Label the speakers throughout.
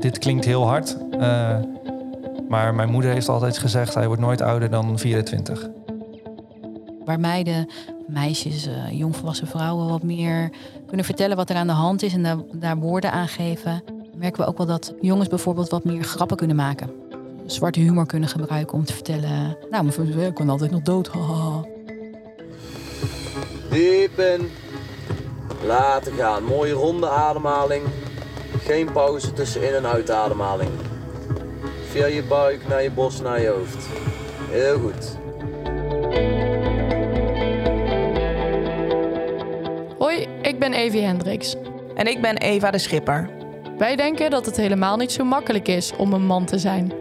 Speaker 1: dit klinkt heel hard. eh, maar mijn moeder heeft altijd gezegd: hij wordt nooit ouder dan 24.
Speaker 2: Waar meiden, meisjes, eh, jongvolwassen vrouwen wat meer kunnen vertellen wat er aan de hand is en daar, daar woorden aan geven, merken we ook wel dat jongens bijvoorbeeld wat meer grappen kunnen maken. Zwarte humor kunnen gebruiken om te vertellen. Nou, mijn vriend kon altijd nog dood. haha."
Speaker 3: Diep in. Laten gaan. Mooie ronde ademhaling. Geen pauze tussen in- en uitademhaling. Via je buik naar je borst naar je hoofd. Heel goed.
Speaker 4: Hoi, ik ben Evie Hendricks.
Speaker 5: En ik ben Eva de Schipper.
Speaker 4: Wij denken dat het helemaal niet zo makkelijk is om een man te zijn.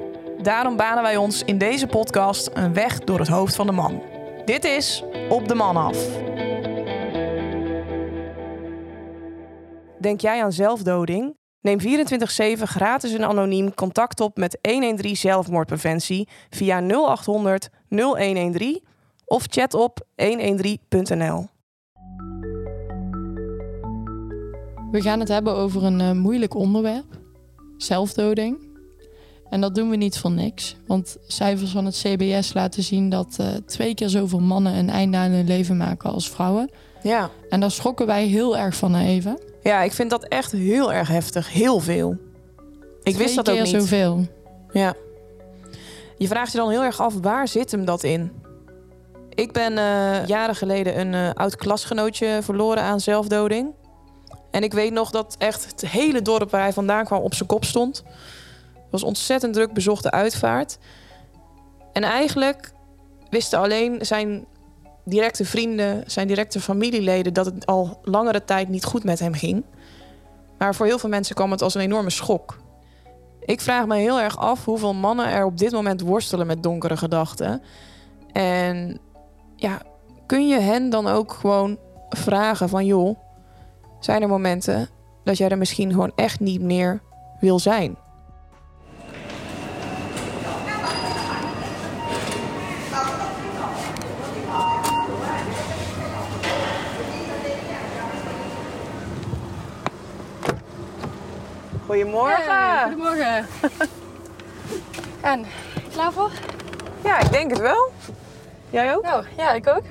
Speaker 5: Daarom banen wij ons in deze podcast een weg door het hoofd van de man. Dit is Op de Man af. Denk jij aan zelfdoding? Neem 24-7 gratis en anoniem contact op met 113 zelfmoordpreventie via 0800 0113 of chat op 113.nl.
Speaker 4: We gaan het hebben over een eh, moeilijk onderwerp: zelfdoding. En dat doen we niet voor niks, want cijfers van het CBS laten zien dat eh, twee keer zoveel mannen een einde aan hun leven maken als vrouwen.
Speaker 5: Ja.
Speaker 4: En daar schrokken wij heel erg van, hè, Eva.
Speaker 5: ja, ik vind dat echt heel erg heftig. Heel veel. Ik wist dat ook niet.
Speaker 4: zoveel.
Speaker 5: Ja. Je vraagt je dan heel erg af, waar zit hem dat in? Ik ben eh, jaren geleden een eh, oud klasgenootje verloren aan zelfdoding. En ik weet nog dat echt het hele dorp waar hij vandaan kwam op zijn kop stond. Het was ontzettend druk bezochte uitvaart. En eigenlijk wisten alleen zijn directe vrienden, zijn directe familieleden... dat het al langere tijd niet goed met hem ging. Maar voor heel veel mensen kwam het als een enorme schok. Ik vraag me heel erg af hoeveel mannen er op dit moment worstelen met donkere gedachten. En ja, kun je hen dan ook gewoon vragen van joh, zijn er momenten dat jij er misschien gewoon echt niet meer wil zijn? Goedemorgen.
Speaker 4: goedemorgen. en, klaar voor?
Speaker 5: Ja, ik denk het wel. Jij ook?
Speaker 4: Nou, ja, ik ook.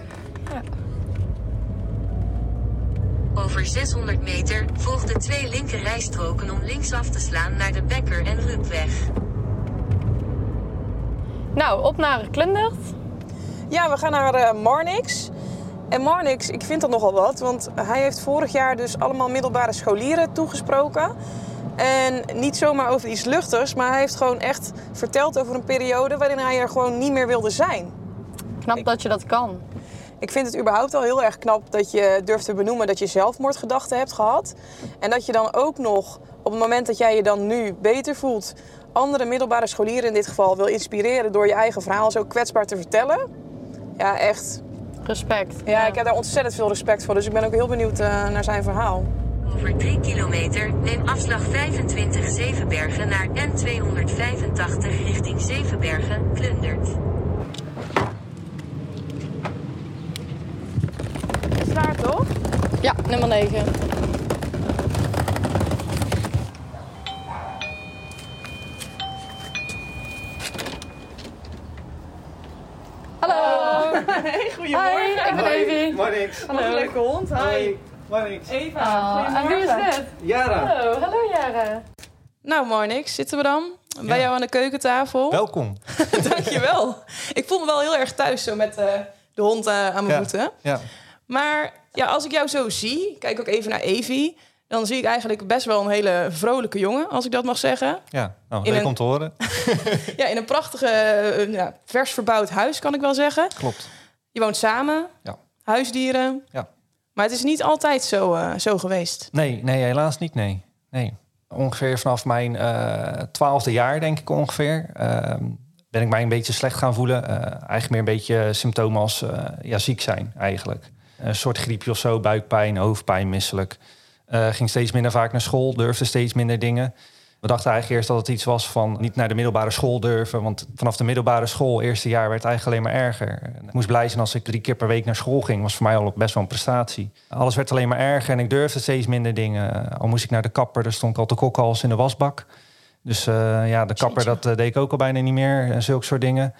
Speaker 6: Over 600 meter volg de twee linker rijstroken om linksaf te slaan naar de Bekker en Rupweg.
Speaker 4: Nou, op naar Klundert.
Speaker 5: Ja, we gaan naar eh, Marnix. En Marnix, ik vind dat nogal wat, want hij heeft vorig jaar dus allemaal middelbare scholieren toegesproken. En niet zomaar over iets luchtigs, maar hij heeft gewoon echt verteld over een periode waarin hij er gewoon niet meer wilde zijn.
Speaker 4: Knap dat je dat kan.
Speaker 5: Ik vind het überhaupt al heel erg knap dat je durft te benoemen dat je zelfmoordgedachten hebt gehad. En dat je dan ook nog, op het moment dat jij je dan nu beter voelt, andere middelbare scholieren in dit geval wil inspireren door je eigen verhaal zo kwetsbaar te vertellen. Ja, echt.
Speaker 4: Respect.
Speaker 5: Ja, ik heb daar ontzettend veel respect voor, dus ik ben ook heel benieuwd eh, naar zijn verhaal.
Speaker 6: Over 3 kilometer neem afslag 25 Zevenbergen naar N285 richting Zevenbergen, Klundert.
Speaker 5: Is daar toch?
Speaker 4: Ja, nummer 9. Hallo.
Speaker 5: Hey, goedemorgen.
Speaker 4: Hi, ik ben Evie.
Speaker 7: Maar niks.
Speaker 5: Wat een leuke hond. Hi.
Speaker 7: Niks.
Speaker 5: Eva,
Speaker 4: Oh, en wie is dit?
Speaker 7: Jara.
Speaker 4: Hallo, hallo Jara.
Speaker 5: Nou, Marnix, zitten we dan? Bij
Speaker 1: Ja.
Speaker 5: jou aan de keukentafel.
Speaker 1: Welkom.
Speaker 5: Dankjewel. Ik voel me wel heel erg thuis zo met eh, de hond eh, aan mijn
Speaker 1: Ja.
Speaker 5: voeten.
Speaker 1: Ja.
Speaker 5: Maar ja, als ik jou zo zie, kijk ook even naar Evie... dan zie ik eigenlijk best wel een hele vrolijke jongen, als ik dat mag zeggen.
Speaker 1: Ja, nou,
Speaker 5: In
Speaker 1: leuk
Speaker 5: een-
Speaker 1: om te horen.
Speaker 5: Ja, in een prachtige, eh, ja, vers verbouwd huis, kan ik wel zeggen.
Speaker 1: Klopt.
Speaker 5: Je woont samen,
Speaker 1: Ja.
Speaker 5: huisdieren.
Speaker 1: Ja.
Speaker 5: Maar het is niet altijd zo, eh, zo geweest.
Speaker 1: Nee, nee, helaas niet, nee. nee. Ongeveer vanaf mijn eh, twaalfde jaar, denk ik ongeveer... ehm, ben ik mij een beetje slecht gaan voelen. Eh, eigenlijk meer een beetje symptomen als ja, ziek zijn, eigenlijk. Een soort griepje of zo, buikpijn, hoofdpijn, misselijk. Ging steeds minder vaak naar school, durfde steeds minder dingen. We dachten eigenlijk eerst dat het iets was van niet naar de middelbare school durven. Want vanaf de middelbare school, eerste jaar, werd het eigenlijk alleen maar erger. Ik moest blij zijn als ik drie keer per week naar school ging. Was voor mij al best wel een prestatie. Alles werd alleen maar erger en ik durfde steeds minder dingen. Al moest ik naar de kapper, daar stond ik al te kokken als in de wasbak. Dus eh, ja, de kapper, dat eh, deed ik ook al bijna niet meer. En zulke soort dingen.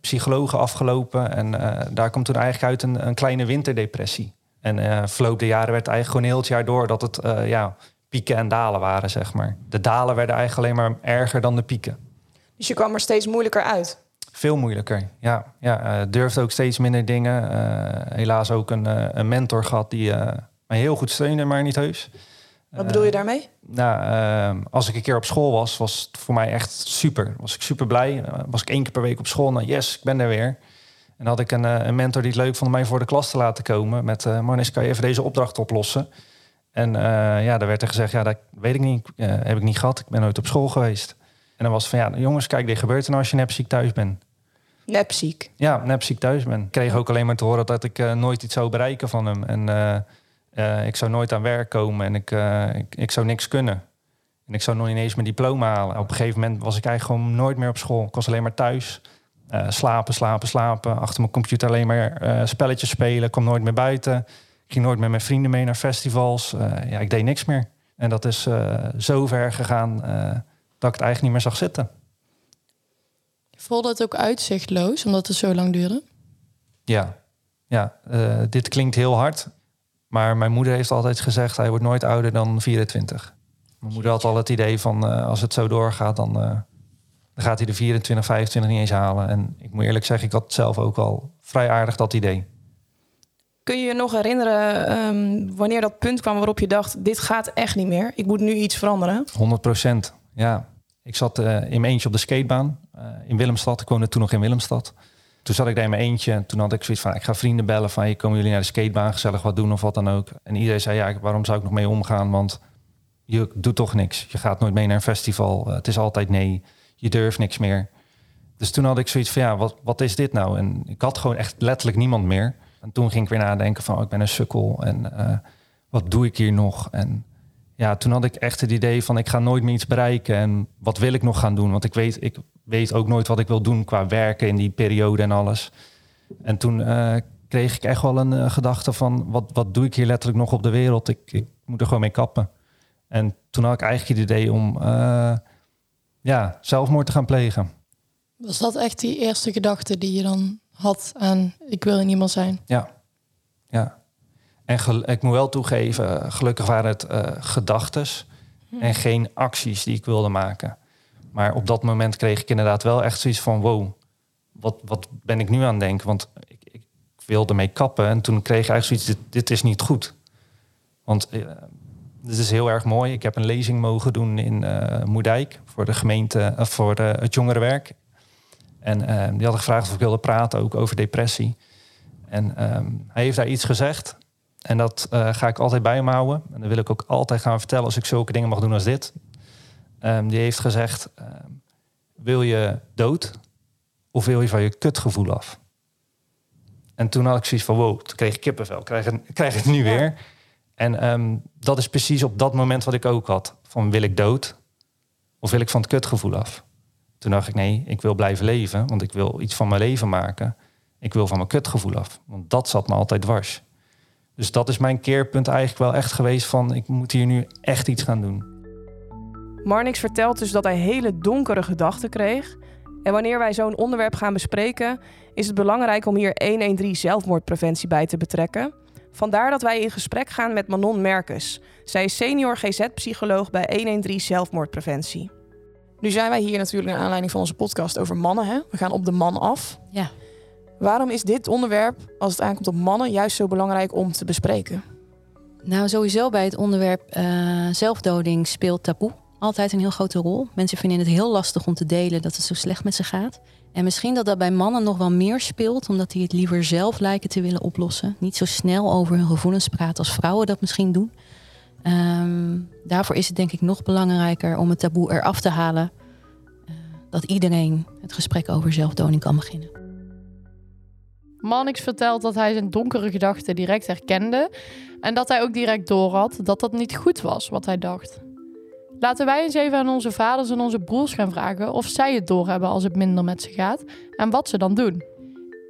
Speaker 1: Psychologen afgelopen. En eh, daar komt toen eigenlijk uit een, een kleine winterdepressie. En verloop de jaren werd eigenlijk gewoon heel het jaar door... dat het ja, pieken en dalen waren, zeg maar. De dalen werden eigenlijk alleen maar erger dan de pieken.
Speaker 5: Dus je kwam er steeds moeilijker uit.
Speaker 1: Veel moeilijker, ja. ja eh, durfde ook steeds minder dingen. Eh, helaas ook een, eh, een mentor gehad die mij heel goed steunde, maar niet heus.
Speaker 5: Wat bedoel je daarmee?
Speaker 1: Nou, eh, als ik een keer op school was, was het voor mij echt super. Was ik super blij. Was ik één keer per week op school. Nou, yes, ik ben er weer. En had ik een, een mentor die het leuk vond om mij voor de klas te laten komen. Met, Marnis, kan je even deze opdracht oplossen? En eh, ja, daar werd er gezegd, ja, dat weet ik niet. Eh, heb ik niet gehad. Ik ben nooit op school geweest. En dan was van, ja, jongens, kijk, dit gebeurt er nou als je nepziek thuis bent.
Speaker 5: Nepziek.
Speaker 1: Ja, nepziek thuis ben. Ik kreeg ook alleen maar te horen dat ik eh, nooit iets zou bereiken van hem. En ik zou nooit aan werk komen en ik, ik, ik zou niks kunnen. En ik zou nog ineens mijn diploma halen. Op een gegeven moment was ik eigenlijk gewoon nooit meer op school. Ik was alleen maar thuis. Slapen, slapen, slapen. Achter mijn computer alleen maar spelletjes spelen. Ik kwam nooit meer buiten. Ik ging nooit met mijn vrienden mee naar festivals. Eh, ja, ik deed niks meer. En dat is eh, zo ver gegaan eh, dat ik het eigenlijk niet meer zag zitten.
Speaker 4: Voelde het ook uitzichtloos, omdat het zo lang duurde?
Speaker 1: Ja, ja dit klinkt heel hard. Maar mijn moeder heeft altijd gezegd... hij wordt nooit ouder dan 24. Mijn moeder had al het idee van... als het zo doorgaat, dan, dan gaat hij de 24, 25 niet eens halen. En ik moet eerlijk zeggen, ik had zelf ook al vrij aardig dat idee.
Speaker 5: Kun je je nog herinneren ehm, wanneer dat punt kwam waarop je dacht: dit gaat echt niet meer. Ik moet nu iets veranderen.
Speaker 1: 100 procent, ja. Ik zat eh, in mijn eentje op de skatebaan eh, in Willemstad. Ik woonde toen nog in Willemstad. Toen zat ik daar in mijn eentje. En toen had ik zoiets van, ik ga vrienden bellen van... Hey, komen jullie naar de skatebaan, gezellig wat doen of wat dan ook. En iedereen zei, ja, waarom zou ik nog mee omgaan? Want je doet toch niks. Je gaat nooit mee naar een festival. Eh, het is altijd nee. Je durft niks meer. Dus toen had ik zoiets van, ja, wat, wat is dit nou? En ik had gewoon echt letterlijk niemand meer. En toen ging ik weer nadenken van, oh, ik ben een sukkel. En eh, wat doe ik hier nog? En ja, toen had ik echt het idee van, ik ga nooit meer iets bereiken. En wat wil ik nog gaan doen? Want ik weet, ik weet ook nooit wat ik wil doen qua werken in die periode en alles. En toen eh, kreeg ik echt wel een eh, gedachte van, wat, wat doe ik hier letterlijk nog op de wereld? Ik, ik moet er gewoon mee kappen. En toen had ik eigenlijk het idee om ja, zelfmoord te gaan plegen.
Speaker 4: Was dat echt die eerste gedachte die je dan had aan ik wil niemand zijn?
Speaker 1: Ja, ja. En gel- ik moet wel toegeven, gelukkig waren het eh gedachtes en geen acties die ik wilde maken. Maar op dat moment kreeg ik inderdaad wel echt zoiets van, wow, wat, wat ben ik nu aan het denken? Want ik, ik wilde mee kappen en toen kreeg ik eigenlijk zoiets, dit, dit is niet goed. Want eh, dit is heel erg mooi. Ik heb een lezing mogen doen in eh Moerdijk voor de gemeente, voor de, het jongerenwerk. En eh, die hadden gevraagd of ik wilde praten ook over depressie. En ehm, hij heeft daar iets gezegd. En dat eh, ga ik altijd bij hem houden. En dat wil ik ook altijd gaan vertellen als ik zulke dingen mag doen als dit. Ehm, die heeft gezegd, wil je dood of wil je van je kutgevoel af? En toen had ik zoiets van, wow, toen kreeg ik kippenvel. Krijg het, ik krijg het nu weer. En dat is precies op dat moment wat ik ook had. Van wil ik dood of wil ik van het kutgevoel af? Toen dacht ik, nee, ik wil blijven leven. Want ik wil iets van mijn leven maken. Ik wil van mijn kutgevoel af. Want dat zat me altijd dwars. Dus dat is mijn keerpunt eigenlijk wel echt geweest van... ik moet hier nu echt iets gaan doen.
Speaker 5: Marnix vertelt dus dat hij hele donkere gedachten kreeg. En wanneer wij zo'n onderwerp gaan bespreken, is het belangrijk om hier 113 zelfmoordpreventie bij te betrekken. Vandaar dat wij in gesprek gaan met Manon Merkes. Zij is senior GZ-psycholoog bij 113 zelfmoordpreventie. Nu zijn wij hier natuurlijk naar aanleiding van onze podcast over mannen. Hè? We gaan op de man af.
Speaker 2: Ja.
Speaker 5: Waarom is dit onderwerp, als het aankomt op mannen, juist zo belangrijk om te bespreken?
Speaker 2: Nou, sowieso bij het onderwerp eh, zelfdoding speelt taboe altijd een heel grote rol. Mensen vinden het heel lastig om te delen dat het zo slecht met ze gaat. En misschien dat dat bij mannen nog wel meer speelt, omdat die het liever zelf lijken te willen oplossen. Niet zo snel over hun gevoelens praten als vrouwen dat misschien doen. Ehm, daarvoor is het denk ik nog belangrijker om het taboe eraf te halen. eh, dat iedereen het gesprek over zelfdoding kan beginnen.
Speaker 4: Mannix vertelt dat hij zijn donkere gedachten direct herkende en dat hij ook direct doorhad dat dat niet goed was wat hij dacht. Laten wij eens even aan onze vaders en onze broers gaan vragen of zij het doorhebben als het minder met ze gaat en wat ze dan doen.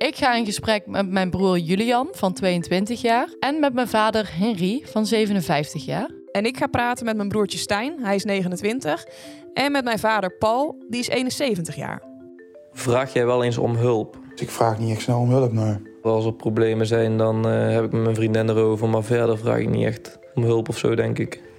Speaker 4: Ik ga in gesprek met mijn broer Julian van 22 jaar en met mijn vader Henry van 57 jaar.
Speaker 5: En ik ga praten met mijn broertje Stijn, hij is 29. En met mijn vader Paul, die is 71 jaar.
Speaker 7: Vraag jij wel eens om hulp?
Speaker 8: Ik vraag niet echt snel om hulp, nee.
Speaker 7: Als er problemen zijn, dan eh, heb ik met mijn vriendin erover. Maar verder vraag ik niet echt om hulp of zo, denk ik.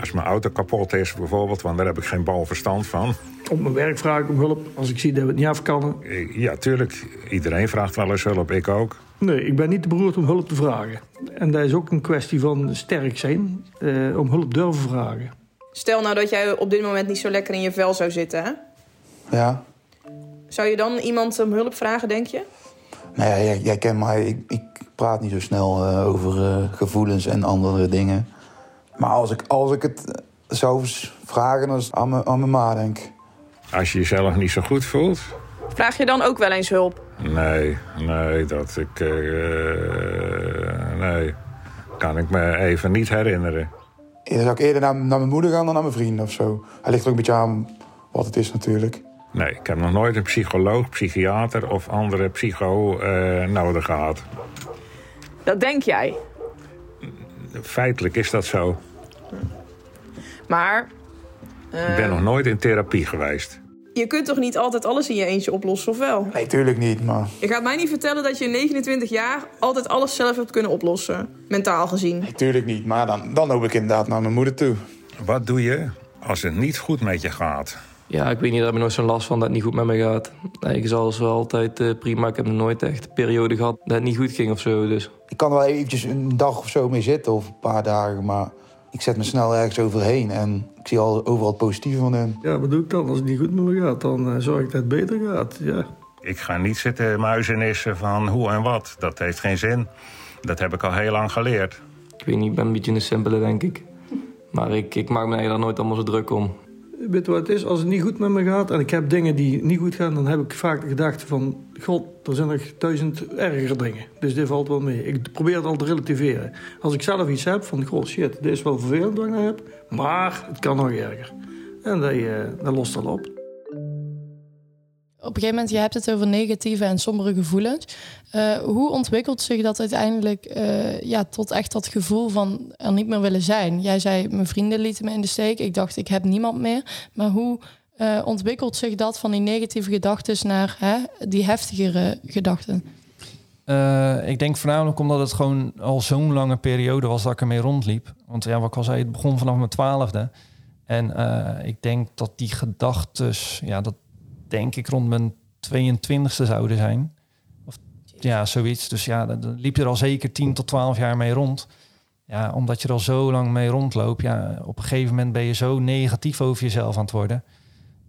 Speaker 9: Als mijn auto kapot is bijvoorbeeld, want daar heb ik geen bal verstand van.
Speaker 10: Op mijn werk vraag ik om hulp als ik zie dat we het niet af kan.
Speaker 9: Eh, Ja, tuurlijk. Iedereen vraagt wel eens hulp, ik ook.
Speaker 10: Nee, ik ben niet te beroerd om hulp te vragen. En dat is ook een kwestie van sterk zijn, eh, om hulp durven vragen.
Speaker 5: Stel nou dat jij op dit moment niet zo lekker in je vel zou zitten, hè?
Speaker 8: Ja?
Speaker 5: Zou je dan iemand om hulp vragen, denk je?
Speaker 8: Nou ja, jij, jij kent mij. Ik, ik praat niet zo snel eh, over eh, gevoelens en andere dingen. Maar als ik, als ik het zou vragen, dan is het aan mijn, aan mijn ma, denk ik.
Speaker 9: Als je jezelf niet zo goed voelt?
Speaker 5: Vraag je dan ook wel eens hulp?
Speaker 9: Nee, nee, dat ik... eh, nee, kan ik me even niet herinneren.
Speaker 8: Dan zou ik eerder naar, naar mijn moeder gaan dan naar mijn vrienden of zo. Hij ligt er ook een beetje aan wat het is natuurlijk.
Speaker 9: Nee, ik heb nog nooit een psycholoog, psychiater of andere psycho eh, nodig gehad.
Speaker 5: Dat denk jij.
Speaker 9: Feitelijk is dat zo.
Speaker 5: Maar
Speaker 9: Ik ben nog nooit in therapie geweest.
Speaker 5: je kunt toch niet altijd alles in je eentje oplossen, of wel?
Speaker 8: Nee, tuurlijk niet, maar...
Speaker 5: Je gaat mij niet vertellen dat je in 29 jaar altijd alles zelf hebt kunnen oplossen. Mentaal gezien.
Speaker 8: Nee, tuurlijk niet. Maar dan, dan loop ik inderdaad naar mijn moeder toe.
Speaker 9: Wat doe je als het niet goed met je gaat?
Speaker 7: Ja, ik weet niet, daar heb ik nooit zo'n last van dat het niet goed met me gaat. Nee, ik zal wel altijd eh, prima. Ik heb nog nooit echt een periode gehad dat het niet goed ging of zo. Dus
Speaker 8: Ik kan er wel eventjes een dag of zo mee zitten, of een paar dagen, maar ik zet me snel ergens overheen en ik zie al overal het positieve van in.
Speaker 10: Ja, wat doe ik dan? Als het niet goed met me gaat, dan eh, zorg ik dat het beter gaat. Ja.
Speaker 9: Ik ga niet zitten muizenissen van hoe en wat. Dat heeft geen zin. Dat heb ik al heel lang geleerd.
Speaker 7: ik weet niet, ik ben een beetje een simpele, denk ik. Maar ik, ik maak me daar nooit allemaal zo druk om.
Speaker 10: Weet wat het is? Als het niet goed met me gaat en ik heb dingen die niet goed gaan... dan heb ik vaak de gedachte van... God, er zijn nog duizend erger dingen. Dus dit valt wel mee. Ik probeer het al te relativeren. Als ik zelf iets heb van... God, shit, dit is wel vervelend wat ik nou heb. Maar het kan nog erger. En dat, eh, dat lost al op.
Speaker 4: Op een gegeven moment, je hebt het over negatieve en sombere gevoelens. Eh, hoe ontwikkelt zich dat uiteindelijk eh, ja, tot echt dat gevoel van er niet meer willen zijn? Jij zei, mijn vrienden lieten me in de steek. Ik dacht, ik heb niemand meer. Maar hoe eh, ontwikkelt zich dat van die negatieve gedachten naar hè, die heftigere gedachten?
Speaker 1: Ik denk voornamelijk omdat het gewoon al zo'n lange periode was dat ik ermee rondliep. Want ja, wat ik al zei, het begon vanaf mijn twaalfde. En ik denk dat die gedachten, ja, dat denk ik rond mijn 22e zouden zijn. Of ja, zoiets. Dus ja, dan liep je er al zeker 10 tot 12 jaar mee rond. Ja, omdat je er al zo lang mee rondloopt, ja, op een gegeven moment ben je zo negatief over jezelf aan het worden.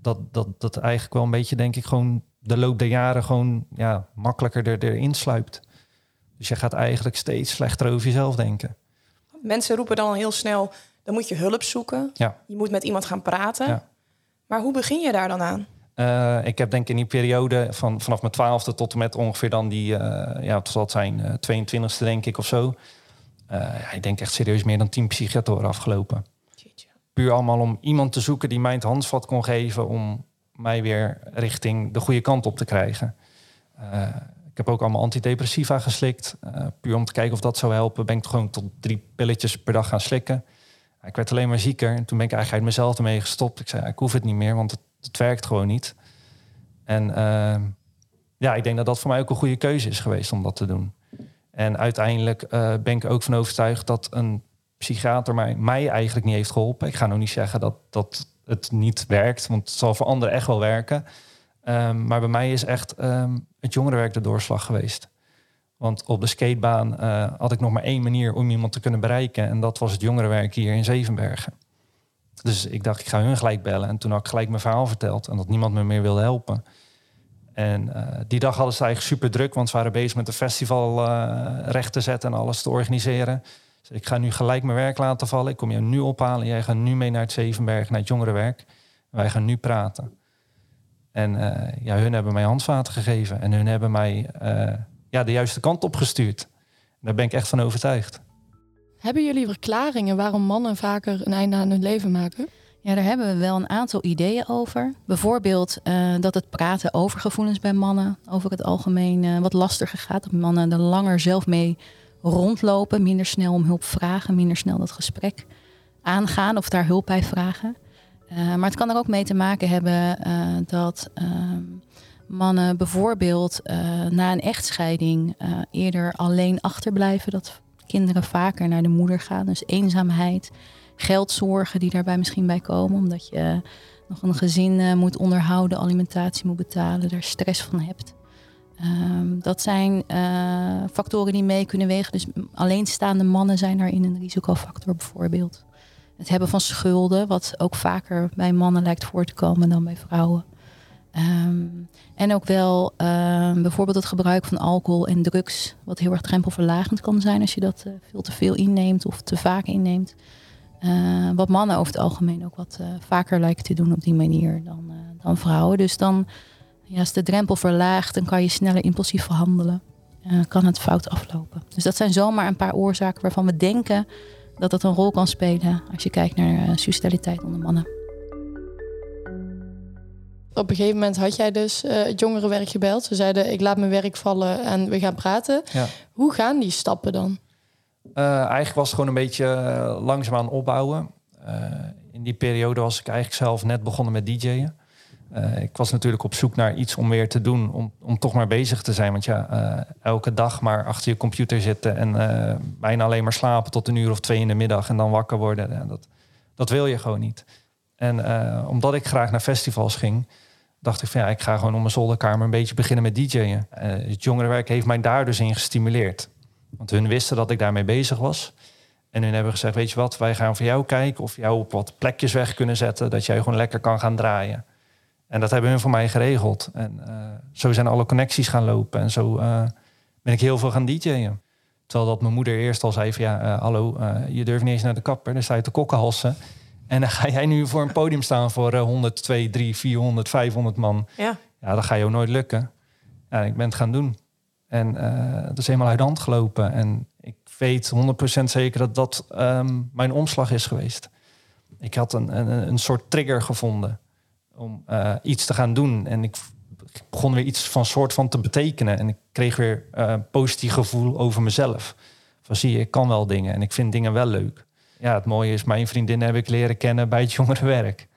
Speaker 1: Dat dat, dat eigenlijk wel een beetje, denk ik, gewoon de loop der jaren gewoon ja, makkelijker er, erin sluipt. Dus je gaat eigenlijk steeds slechter over jezelf denken.
Speaker 5: Mensen roepen dan heel snel, dan moet je hulp zoeken.
Speaker 1: Ja.
Speaker 5: Je moet met iemand gaan praten.
Speaker 1: Ja.
Speaker 5: Maar hoe begin je daar dan aan?
Speaker 1: Eh, ik heb denk ik in die periode van vanaf mijn twaalfde tot en met ongeveer dan die, eh, ja, het zijn, eh 22e denk ik of zo. Eh, ja, ik denk echt serieus meer dan tien psychiatoren afgelopen. Puur allemaal om iemand te zoeken die mij het handvat kon geven om mij weer richting de goede kant op te krijgen. Eh, ik heb ook allemaal antidepressiva geslikt. eh, puur om te kijken of dat zou helpen. Ben ik gewoon tot drie pilletjes per dag gaan slikken. Ik werd alleen maar zieker. En toen ben ik eigenlijk uit mezelf ermee gestopt. Ik zei, ik hoef het niet meer, want het, het werkt gewoon niet. En ehm, ja, ik denk dat dat voor mij ook een goede keuze is geweest om dat te doen. En uiteindelijk eh, ben ik ook van overtuigd dat een psychiater mij, mij eigenlijk niet heeft geholpen. Ik ga nou niet zeggen dat, dat het niet werkt, want het zal voor anderen echt wel werken. Ehm, maar bij mij is echt ehm, het jongerenwerk de doorslag geweest. Want op de skatebaan eh, had ik nog maar één manier om iemand te kunnen bereiken. En dat was het jongerenwerk hier in Zevenbergen. Dus ik dacht, ik ga hun gelijk bellen. En toen had ik gelijk mijn verhaal verteld. En dat niemand me meer wilde helpen. En eh, die dag hadden ze eigenlijk super druk. Want ze waren bezig met de festival eh, recht te zetten en alles te organiseren. Ik ga nu gelijk mijn werk laten vallen. Ik kom jou nu ophalen. Jij gaat nu mee naar het Zevenberg, naar het jongerenwerk. Wij gaan nu praten. En eh, ja, hun hebben mij handvaten gegeven. En hun hebben mij ja, de juiste kant op gestuurd. Daar ben ik echt van overtuigd.
Speaker 4: Hebben jullie verklaringen waarom mannen vaker een einde aan hun leven maken?
Speaker 2: Ja, daar hebben we wel een aantal ideeën over. Bijvoorbeeld eh, dat het praten over gevoelens bij mannen over het algemeen eh, wat lastiger gaat. Dat mannen er langer zelf mee rondlopen, minder snel om hulp vragen, minder snel dat gesprek aangaan of daar hulp bij vragen. maar het kan er ook mee te maken hebben dat ehm, mannen bijvoorbeeld na een echtscheiding eerder alleen achterblijven. Dat kinderen vaker naar de moeder gaan. Dus eenzaamheid, geldzorgen die daarbij misschien bij komen, omdat je nog een gezin moet onderhouden, alimentatie moet betalen, er stress van hebt. Ehm, dat zijn uh, factoren die mee kunnen wegen. Dus alleenstaande mannen zijn daarin een risicofactor bijvoorbeeld. Het hebben van schulden, wat ook vaker bij mannen lijkt voor te komen dan bij vrouwen. Um, en ook wel um, bijvoorbeeld het gebruik van alcohol en drugs, wat heel erg drempelverlagend kan zijn als je dat uh, veel te veel inneemt of te vaak inneemt. Uh, wat mannen over het algemeen ook wat uh, vaker lijken te doen op die manier dan, dan vrouwen. Dus dan ja, als de drempel verlaagt, dan kan je sneller impulsief verhandelen. Uh, kan het fout aflopen. Dus dat zijn zomaar een paar oorzaken waarvan we denken dat dat een rol kan spelen als je kijkt naar suicidaliteit onder mannen.
Speaker 4: Op een gegeven moment had jij dus uh, het jongerenwerk gebeld. Ze zeiden: Ik laat mijn werk vallen en we gaan praten. Ja. Hoe gaan die stappen dan?
Speaker 1: eigenlijk was het gewoon een beetje langzaamaan opbouwen. in die periode was ik eigenlijk zelf net begonnen met DJ'en. Uh, ik was natuurlijk op zoek naar iets om weer te doen, om, om toch maar bezig te zijn. Want ja, uh, elke dag maar achter je computer zitten en uh, bijna alleen maar slapen tot een uur of twee in de middag en dan wakker worden. dat, dat wil je gewoon niet. En omdat ik graag naar festivals ging, dacht ik van ja, ik ga gewoon om mijn zolderkamer een beetje beginnen met DJ'en. het jongerenwerk heeft mij daar dus in gestimuleerd. Want hun wisten dat ik daarmee bezig was. En hun hebben gezegd, weet je wat, wij gaan voor jou kijken of jou op wat plekjes weg kunnen zetten, dat jij gewoon lekker kan gaan draaien. En dat hebben hun voor mij geregeld. En uh, zo zijn alle connecties gaan lopen. En zo uh, ben ik heel veel gaan DJ'en. Terwijl dat mijn moeder eerst al zei van ja, hallo, je durft niet eens naar de kapper. Dan sta je te kokkenhalsen. En dan ga jij nu voor een podium staan voor 100, 2, 3, 400, 500 man.
Speaker 5: Ja.
Speaker 1: Ja, dat ga je ook nooit lukken. Ja, ik ben het gaan doen. En dat is helemaal uit de hand gelopen. En ik weet 100% zeker dat dat um, mijn omslag is geweest. Ik had een, een, een soort trigger gevonden om uh, iets te gaan doen. En ik, ik, begon weer iets van soort van te betekenen. En ik kreeg weer uh, positief gevoel over mezelf. Van zie je, ik kan wel dingen en ik vind dingen wel leuk. Ja, het mooie is, mijn vriendin heb ik leren kennen bij het jongerenwerk.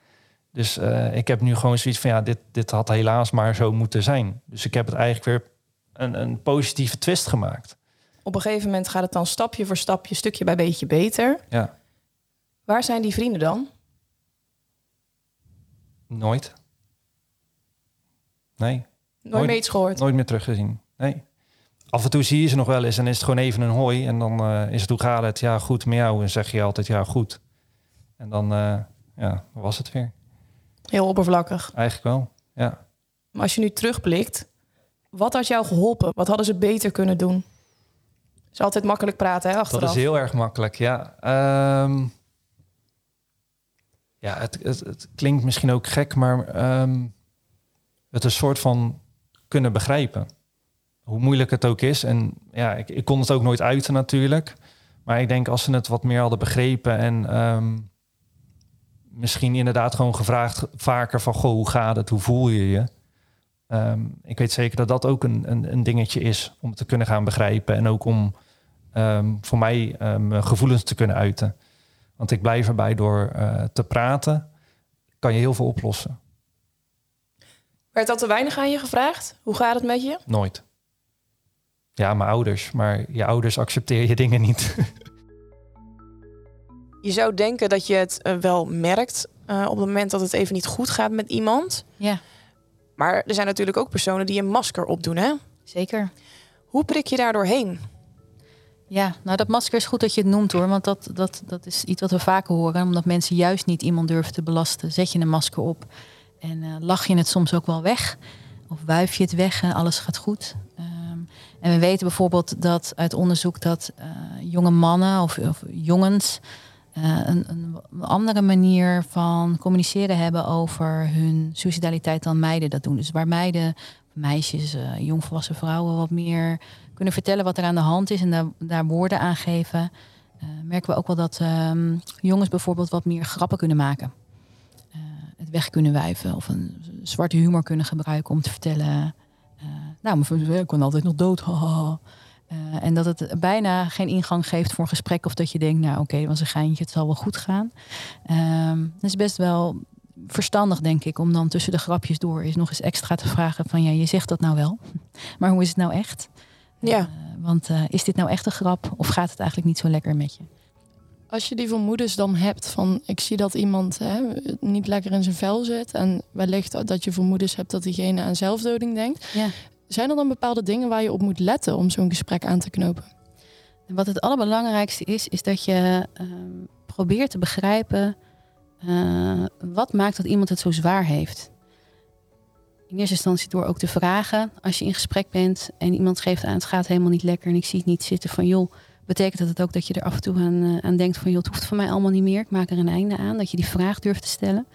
Speaker 1: Dus uh, ik heb nu gewoon zoiets van, ja, dit, dit had helaas maar zo moeten zijn. Dus ik heb het eigenlijk weer een, een positieve twist gemaakt.
Speaker 5: Op een gegeven moment gaat het dan stapje voor stapje, stukje bij beetje beter.
Speaker 1: Ja.
Speaker 5: Waar zijn die vrienden dan?
Speaker 1: Nooit. Nee.
Speaker 5: Nooit, meer iets gehoord?
Speaker 1: Nooit meer teruggezien. Nee. Af en toe zie je ze nog wel eens en is het gewoon even een hooi. En dan uh, is het hoe gaat het? Ja, goed met jou. En zeg je altijd ja, goed. En dan uh, ja, was het weer.
Speaker 5: Heel oppervlakkig.
Speaker 1: Eigenlijk wel, ja.
Speaker 5: Maar als je nu terugblikt, wat had jou geholpen? Wat hadden ze beter kunnen doen? Het is altijd makkelijk praten, hè, achteraf.
Speaker 1: Dat is heel erg makkelijk, ja. Um, ja, het, het, het, klinkt misschien ook gek, maar um, het een soort van kunnen begrijpen. Hoe moeilijk het ook is. En ja, ik, ik kon het ook nooit uiten natuurlijk. Maar ik denk als ze het wat meer hadden begrepen en um, misschien inderdaad gewoon gevraagd vaker van goh, hoe gaat het? Hoe voel je je? Um, ik weet zeker dat dat ook een, een, een, dingetje is om te kunnen gaan begrijpen en ook om um, voor mij gevoelens te kunnen uiten. Want ik blijf erbij door uh, te praten, kan je heel veel oplossen.
Speaker 5: Werd dat te weinig aan je gevraagd? Hoe gaat het met je?
Speaker 1: Nooit. Ja, mijn ouders. Maar je ouders accepteer je dingen niet.
Speaker 5: je zou denken dat je het uh, wel merkt uh, op het moment dat het even niet goed gaat met iemand.
Speaker 2: Ja.
Speaker 5: Maar er zijn natuurlijk ook personen die een masker opdoen, hè?
Speaker 2: Zeker.
Speaker 5: Hoe prik je daar doorheen?
Speaker 2: Ja, nou dat masker is goed dat je het noemt hoor. Want dat, dat, dat is iets wat we vaker horen. Omdat mensen juist niet iemand durven te belasten. Zet je een masker op en uh, lach je het soms ook wel weg. Of wuif je het weg en alles gaat goed. Um, en we weten bijvoorbeeld dat uit onderzoek dat uh, jonge mannen of, jongens uh, een, een, andere manier van communiceren hebben over hun suicidaliteit dan meiden dat doen. Dus waar meiden, meisjes, jongvolwassen vrouwen wat meer kunnen vertellen wat er aan de hand is en daar, daar woorden aan geven, merken we ook wel dat um, jongens bijvoorbeeld wat meer grappen kunnen maken. Het weg kunnen wijven of een zwarte humor kunnen gebruiken om te vertellen. Nou, ik kon altijd nog dood. Eh, en dat het bijna geen ingang geeft voor een gesprek of dat je denkt, nou oké, dat was een geintje, het zal wel goed gaan. Ehm het is best wel verstandig, denk ik, om dan tussen de grapjes door eens nog eens extra te vragen van ja, je zegt dat nou wel, maar hoe is het nou echt?
Speaker 5: Ja.
Speaker 2: Eh, want eh, is dit nou echt een grap of gaat het eigenlijk niet zo lekker met je?
Speaker 4: Als je die vermoedens dan hebt van ik zie dat iemand hè, niet lekker in zijn vel zit en wellicht dat je vermoedens hebt dat diegene aan zelfdoding denkt,
Speaker 2: Ja.
Speaker 4: Zijn er dan bepaalde dingen waar je op moet letten om zo'n gesprek aan te knopen?
Speaker 2: En Wat het allerbelangrijkste is, is dat je ehm, probeert te begrijpen eh, wat maakt dat iemand het zo zwaar heeft. In eerste instantie door ook te vragen als je in gesprek bent en iemand geeft aan het gaat helemaal niet lekker en ik zie het niet zitten van joh, betekent dat het ook dat je er af en toe aan, eh, aan denkt van joh, het hoeft van mij allemaal niet meer, ik maak er een einde aan, dat je die vraag durft te stellen.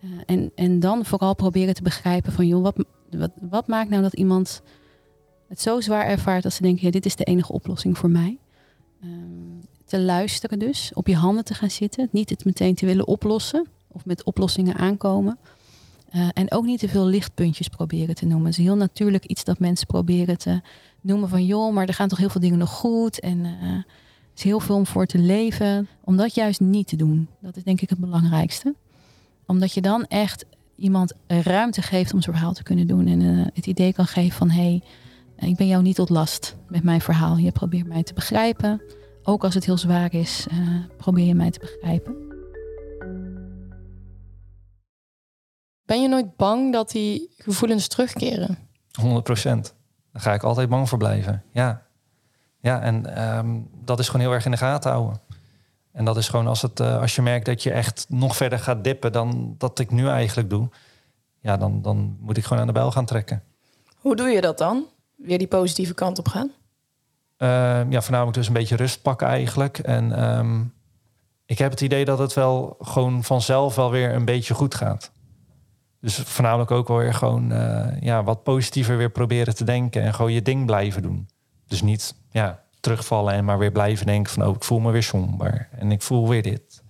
Speaker 2: Eh, en, en dan vooral proberen te begrijpen van joh, wat, wat, wat maakt nou dat iemand het zo zwaar ervaart dat ze denken, ja, dit is de enige oplossing voor mij. Ehm, te luisteren dus, op je handen te gaan zitten, niet het meteen te willen oplossen of met oplossingen aankomen. Eh, en ook niet te veel lichtpuntjes proberen te noemen. Het is heel natuurlijk iets dat mensen proberen te noemen van joh, maar er gaan toch heel veel dingen nog goed en eh, er is heel veel om voor te leven. Om dat juist niet te doen, dat is denk ik het belangrijkste. Omdat je dan echt iemand ruimte geeft om zijn verhaal te kunnen doen en eh, het idee kan geven van hé, hey, ik ben jou niet tot last met mijn verhaal. Je probeert mij te begrijpen. Ook als het heel zwaar is, eh, probeer je mij te begrijpen.
Speaker 4: Ben je nooit bang dat die gevoelens terugkeren?
Speaker 1: 100 procent. Daar ga ik altijd bang voor blijven. Ja, ja en ehm, dat is gewoon heel erg in de gaten houden. En dat is gewoon als, het, eh, als je merkt dat je echt nog verder gaat dippen dan dat ik nu eigenlijk doe. Ja, dan, dan moet ik gewoon aan de bel gaan trekken.
Speaker 5: Hoe doe je dat dan? Weer die positieve kant op gaan?
Speaker 1: Ehm, ja, voornamelijk dus een beetje rust pakken eigenlijk. En ehm, ik heb het idee dat het wel gewoon vanzelf wel weer een beetje goed gaat. Dus voornamelijk ook wel weer gewoon eh, ja, wat positiever weer proberen te denken en gewoon je ding blijven doen. Dus niet ja, terugvallen en maar weer blijven denken van oh, ik voel me weer somber en ik voel weer dit.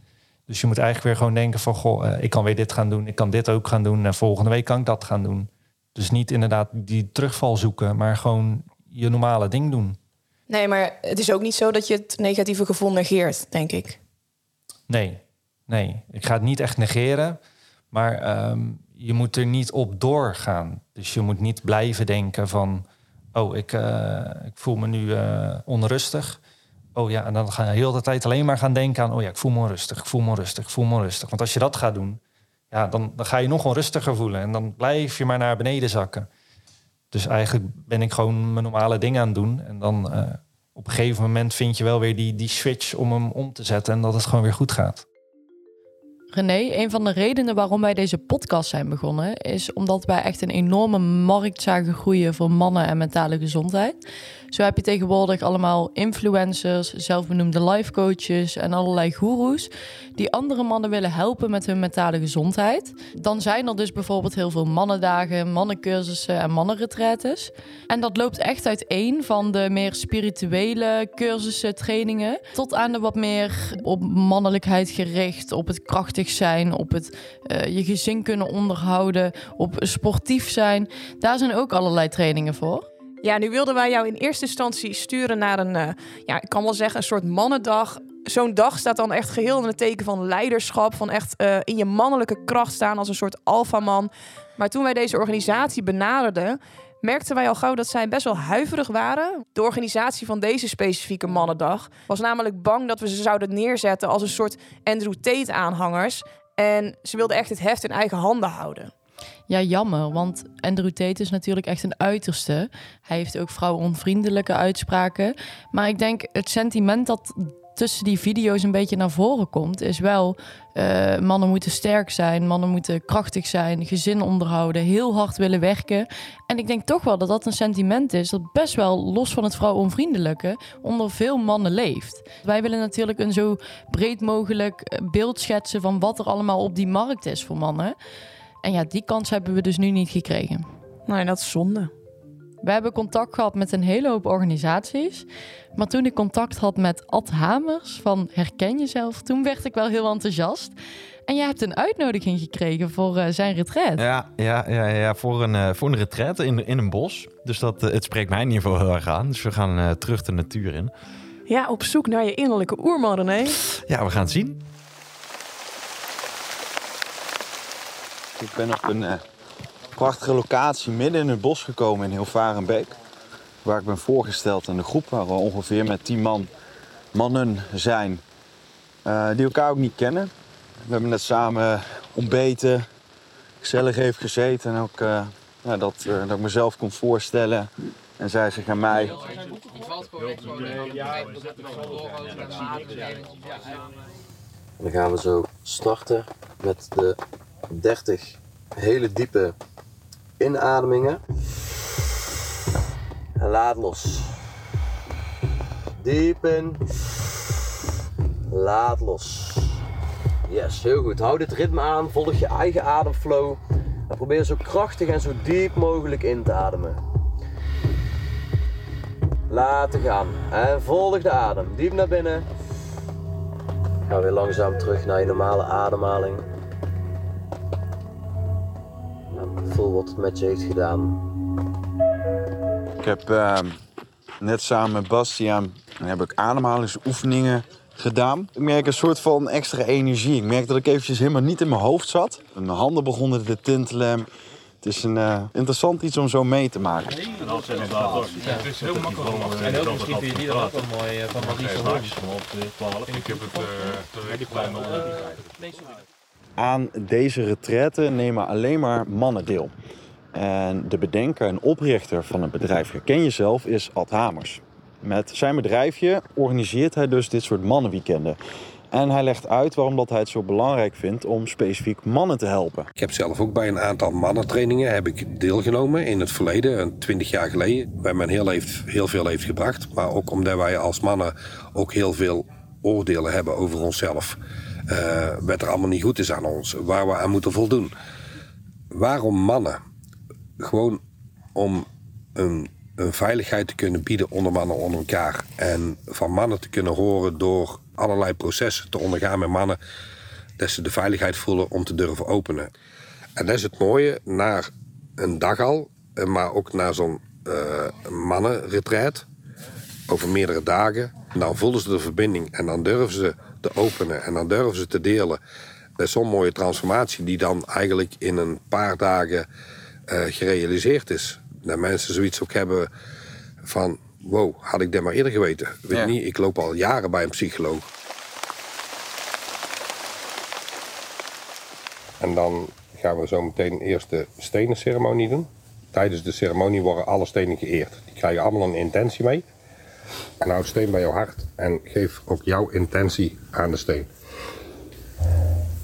Speaker 1: Dus je moet eigenlijk weer gewoon denken van goh, eh, ik kan weer dit gaan doen, ik kan dit ook gaan doen en volgende week kan ik dat gaan doen. Dus niet inderdaad die terugval zoeken, maar gewoon je normale ding doen.
Speaker 5: Nee, maar het is ook niet zo dat je het negatieve gevoel negeert, denk ik.
Speaker 1: Nee, nee. Ik ga het niet echt negeren. Maar ehm, je moet er niet op doorgaan. Dus je moet niet blijven denken van... oh, ik, eh, ik voel me nu eh, onrustig. Oh ja, en dan ga je heel de tijd alleen maar gaan denken aan... oh ja, ik voel me onrustig, ik voel me onrustig, ik voel me onrustig. Want als je dat gaat doen, ja, dan, dan ga je nog onrustiger voelen. En dan blijf je maar naar beneden zakken. Dus eigenlijk ben ik gewoon mijn normale dingen aan het doen. En dan eh, op een gegeven moment vind je wel weer die, die switch om hem om te zetten... en dat het gewoon weer goed gaat.
Speaker 4: René, een van de redenen waarom wij deze podcast zijn begonnen, is omdat wij echt een enorme markt zagen groeien voor mannen en mentale gezondheid. Zo heb je tegenwoordig allemaal influencers, zelfbenoemde life coaches en allerlei goeroes die andere mannen willen helpen met hun mentale gezondheid. Dan zijn er dus bijvoorbeeld heel veel mannendagen, mannencursussen en mannenretretes. En dat loopt echt uiteen van de meer spirituele cursussen, trainingen, tot aan de wat meer op mannelijkheid gericht, op het krachtig zijn, op het eh, je gezin kunnen onderhouden, op sportief zijn. Daar zijn ook allerlei trainingen voor.
Speaker 5: Ja, nu wilden wij jou in eerste instantie sturen naar een, eh, ja, ik kan wel zeggen, een soort mannendag. Zo'n dag staat dan echt geheel in het teken van leiderschap, van echt eh, in je mannelijke kracht staan als een soort alfaman. Maar toen wij deze organisatie benaderden, merkten wij al gauw dat zij best wel huiverig waren. De organisatie van deze specifieke mannendag was namelijk bang dat we ze zouden neerzetten als een soort Andrew Tate aanhangers. En ze wilden echt het heft in eigen handen houden.
Speaker 4: Ja, jammer, want Andrew Tate is natuurlijk echt een uiterste. Hij heeft ook vrouwenonvriendelijke uitspraken. Maar ik denk het sentiment dat tussen die video's een beetje naar voren komt, is wel uh, mannen moeten sterk zijn, mannen moeten krachtig zijn, gezin onderhouden, heel hard willen werken. En ik denk toch wel dat dat een sentiment is dat best wel los van het vrouwenonvriendelijke onder veel mannen leeft. Wij willen natuurlijk een zo breed mogelijk beeld schetsen van wat er allemaal op die markt is voor mannen. En ja, die kans hebben we dus nu niet gekregen.
Speaker 5: Nee, dat is zonde.
Speaker 4: We hebben contact gehad met een hele hoop organisaties. Maar toen ik contact had met Ad Hamers van Herken Jezelf, toen werd ik wel heel enthousiast. En jij hebt een uitnodiging gekregen voor uh, zijn retreat.
Speaker 11: Ja, ja, ja, ja voor, een, uh, voor een retreat in, in een bos. Dus dat, uh, het spreekt mij in ieder geval heel erg aan. Dus we gaan terug de natuur in.
Speaker 5: Ja, op zoek naar je innerlijke oerman, René.
Speaker 11: Ja, we gaan het zien.
Speaker 8: Ik ben op een prachtige locatie midden in het bos gekomen in Hilvarenbeek. Waar ik ben voorgesteld in de groep waar we ongeveer met tien man, mannen zijn. die elkaar ook niet kennen. We hebben net samen ontbeten, gezellig even gezeten en ook uh, ja, dat, dat ik mezelf kon voorstellen. En zij zich aan mij.
Speaker 3: En dan gaan we zo starten met de 30 hele diepe inademingen. En laat los. Diep in. Laat los. Yes, heel goed. Hou dit ritme aan, volg je eigen ademflow. En probeer zo krachtig en zo diep mogelijk in te ademen. Laten gaan. En volg de adem. Diep naar binnen. Ga weer langzaam terug naar je normale ademhaling. Voel wat het met je heeft gedaan.
Speaker 8: Ik heb uh, net samen met Bastiaan heb ik ademhalingsoefeningen gedaan. Ik merk een soort van extra energie. Ik merk dat ik eventjes helemaal niet in mijn hoofd zat. Mijn handen begonnen te tintelen. Het is een uh, interessant iets om zo mee te maken. Het is heel makkelijk. En ook misschien vind je die er ook wel mooi van wat die zo Ik heb het twee kleine Aan deze retraite nemen alleen maar mannen deel. En de bedenker en oprichter van het bedrijf Herken Jezelf is Ad Hamers. Met zijn bedrijfje organiseert hij dus dit soort mannenweekenden. En hij legt uit waarom dat hij het zo belangrijk vindt om specifiek mannen te helpen.
Speaker 12: Ik heb zelf ook bij een aantal mannentrainingen heb ik deelgenomen in het verleden, twintig jaar geleden. Bij men heel, heeft, heel veel heeft gebracht. Maar ook omdat wij als mannen ook heel veel oordelen hebben over onszelf. Uh, wat er allemaal niet goed is aan ons, waar we aan moeten voldoen. Waarom mannen? Gewoon om een een veiligheid te kunnen bieden onder mannen onder elkaar. En van mannen te kunnen horen door allerlei processen te ondergaan met mannen. Dat ze de veiligheid voelen om te durven openen. En dat is het mooie, na een dag al, maar ook na zo'n uh, mannenretreat, over meerdere dagen, dan voelen ze de verbinding en dan durven ze te openen en dan durven ze te delen. Dat is zo'n mooie transformatie die dan eigenlijk in een paar dagen uh, gerealiseerd is dat mensen zoiets ook hebben van... wow, had ik dat maar eerder geweten. Weet ja. niet, ik loop al jaren bij een psycholoog. En dan gaan we zo meteen eerst de stenenceremonie doen. Tijdens de ceremonie worden alle stenen geëerd. Die krijgen allemaal een intentie mee. En houd steen bij jouw hart en geef ook jouw intentie aan de steen.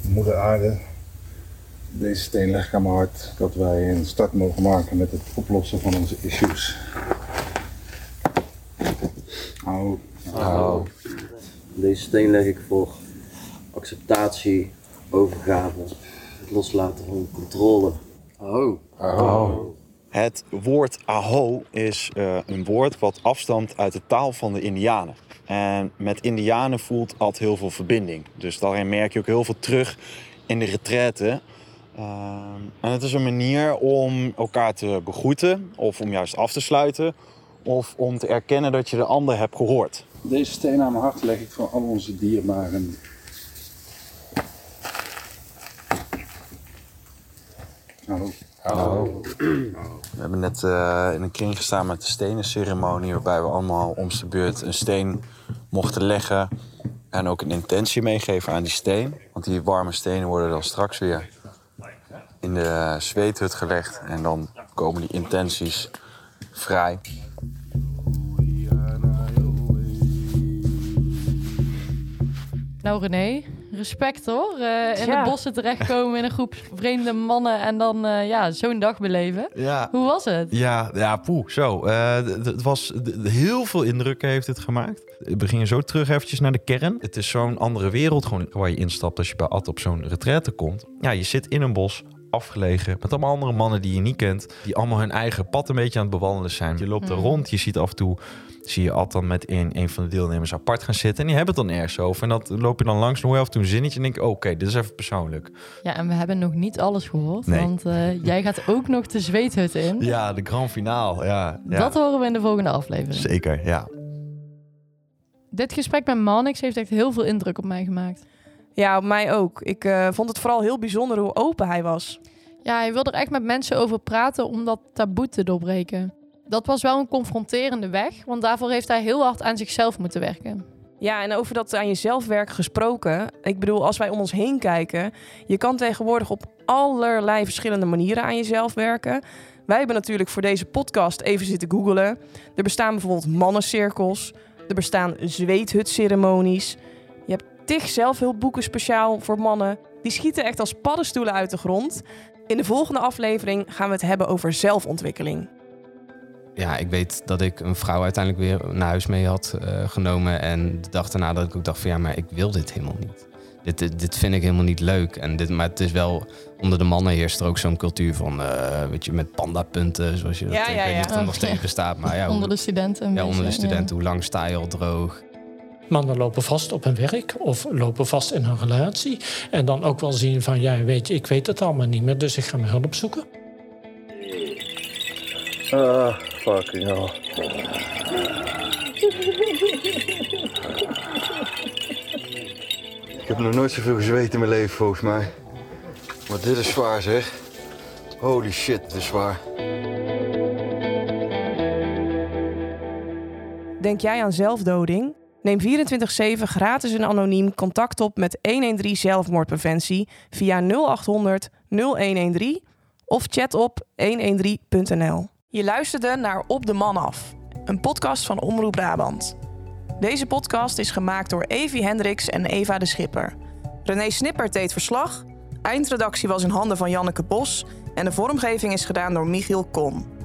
Speaker 13: Moeder aarde, deze steen legt aan mijn hart dat wij een start mogen maken met het oplossen van onze issues.
Speaker 3: Au. Au. Deze steen leg ik voor acceptatie, overgave, het loslaten van controle.
Speaker 8: Aho. Aho. Het woord aho is uh, een woord wat afstamt uit de taal van de Indianen. En met Indianen voelt altijd heel veel verbinding. Dus daarin merk je ook heel veel terug in de retraite. Ehm, en het is een manier om elkaar te begroeten of om juist af te sluiten of om te erkennen dat je de ander hebt gehoord.
Speaker 13: Deze steen aan mijn hart leg ik voor al onze dierbaren.
Speaker 8: Hallo. Hallo. We hebben net uh, in een kring gestaan met de stenenceremonie, waarbij we allemaal om de beurt een steen mochten leggen en ook een intentie meegeven aan die steen. Want die warme stenen worden dan straks weer in de zweethut gelegd. En dan komen die intenties vrij.
Speaker 4: Nou René, respect hoor. Uh, in ja. de bossen terechtkomen in een groep vreemde mannen en dan uh, ja, zo'n dag beleven. Ja. Hoe was het?
Speaker 11: Ja, ja poeh, zo. Uh, het was heel veel indruk heeft het gemaakt. We gingen zo terug eventjes naar de kern. Het is zo'n andere wereld gewoon waar je instapt als je bij Ad op zo'n retraite komt. Ja, je zit in een bos afgelegen. Met allemaal andere mannen die je niet kent. Die allemaal hun eigen pad een beetje aan het bewandelen zijn. Je loopt er
Speaker 2: Mhm.
Speaker 11: rond, je ziet af en toe... Zie je altijd met een, een van de deelnemers apart gaan zitten. En die hebben het dan ergens over. En dat loop je dan langs. Dan hoor je af en toe een zinnetje. En denk oké, dit is even persoonlijk.
Speaker 4: Ja, en we hebben nog niet alles gehoord.
Speaker 11: Nee.
Speaker 4: Want eh, jij gaat ook nog de zweethut in.
Speaker 11: Ja, de grand finale. Ja, ja.
Speaker 4: Dat horen we in de volgende aflevering.
Speaker 11: Zeker, ja.
Speaker 4: Dit gesprek met Manix heeft echt heel veel indruk op mij gemaakt.
Speaker 5: Ja, op mij ook. Ik eh, vond het vooral heel bijzonder hoe open hij was.
Speaker 4: Ja, hij wil er echt met mensen over praten om dat taboe te doorbreken. Dat was wel een confronterende weg, want daarvoor heeft hij heel hard aan zichzelf moeten werken.
Speaker 5: Ja, en over dat aan jezelf werk gesproken. Ik bedoel, als wij om ons heen kijken, je kan tegenwoordig op allerlei verschillende manieren aan jezelf werken. Wij hebben natuurlijk voor deze podcast even zitten googelen. Er bestaan bijvoorbeeld mannencirkels, er bestaan zweethutceremonies. Hebt tig zelfhulpboeken speciaal voor mannen. Die schieten echt als paddenstoelen uit de grond. In de volgende aflevering gaan we het hebben over zelfontwikkeling.
Speaker 14: ja, ik weet dat ik een vrouw uiteindelijk weer naar huis mee had eh, genomen. En de dag daarna dat ik ook dacht van ja, maar ik wil dit helemaal niet. Dit, dit, dit vind ik helemaal niet leuk. En dit, maar het is wel, onder de mannen heerst er ook zo'n cultuur van, eh, weet je, met pandapunten, zoals je dat,
Speaker 4: Ja,
Speaker 14: ik
Speaker 4: ja,
Speaker 14: weet
Speaker 4: ja.
Speaker 14: niet of dat nog steeds
Speaker 4: ja.
Speaker 14: bestaat. Maar ja, hoe-
Speaker 4: onder de studenten.
Speaker 14: ja, onder de studenten, hoe lang sta je al droog?
Speaker 15: Mannen lopen vast op hun werk of lopen vast in hun relatie. En dan ook wel zien van, ja, weet je, ik weet het allemaal niet meer, dus ik ga mijn hulp zoeken.
Speaker 16: Ah, fucking hell.
Speaker 8: Ik heb nog nooit zoveel gezweet in mijn leven, volgens mij. Maar dit is zwaar, zeg. Holy shit, dit is zwaar.
Speaker 5: Denk jij aan zelfdoding? Neem 24-7 gratis en anoniem contact op met 113 zelfmoordpreventie via 0800 0113 of chat op 113.nl. Je luisterde naar Op de Man af, een podcast van Omroep Brabant. Deze podcast is gemaakt door Evi Hendricks en Eva de Schipper. René Snipper deed verslag, eindredactie was in handen van Janneke Bos en de vormgeving is gedaan door Michiel Kon.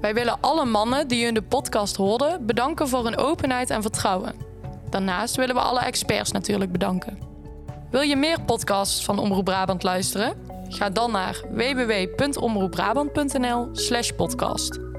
Speaker 4: Wij willen alle mannen die in de podcast hoorden bedanken voor hun openheid en vertrouwen. Daarnaast willen we alle experts natuurlijk bedanken. Wil je meer podcasts van Omroep Brabant luisteren? Ga dan naar www.omroepbrabant.nl/podcast.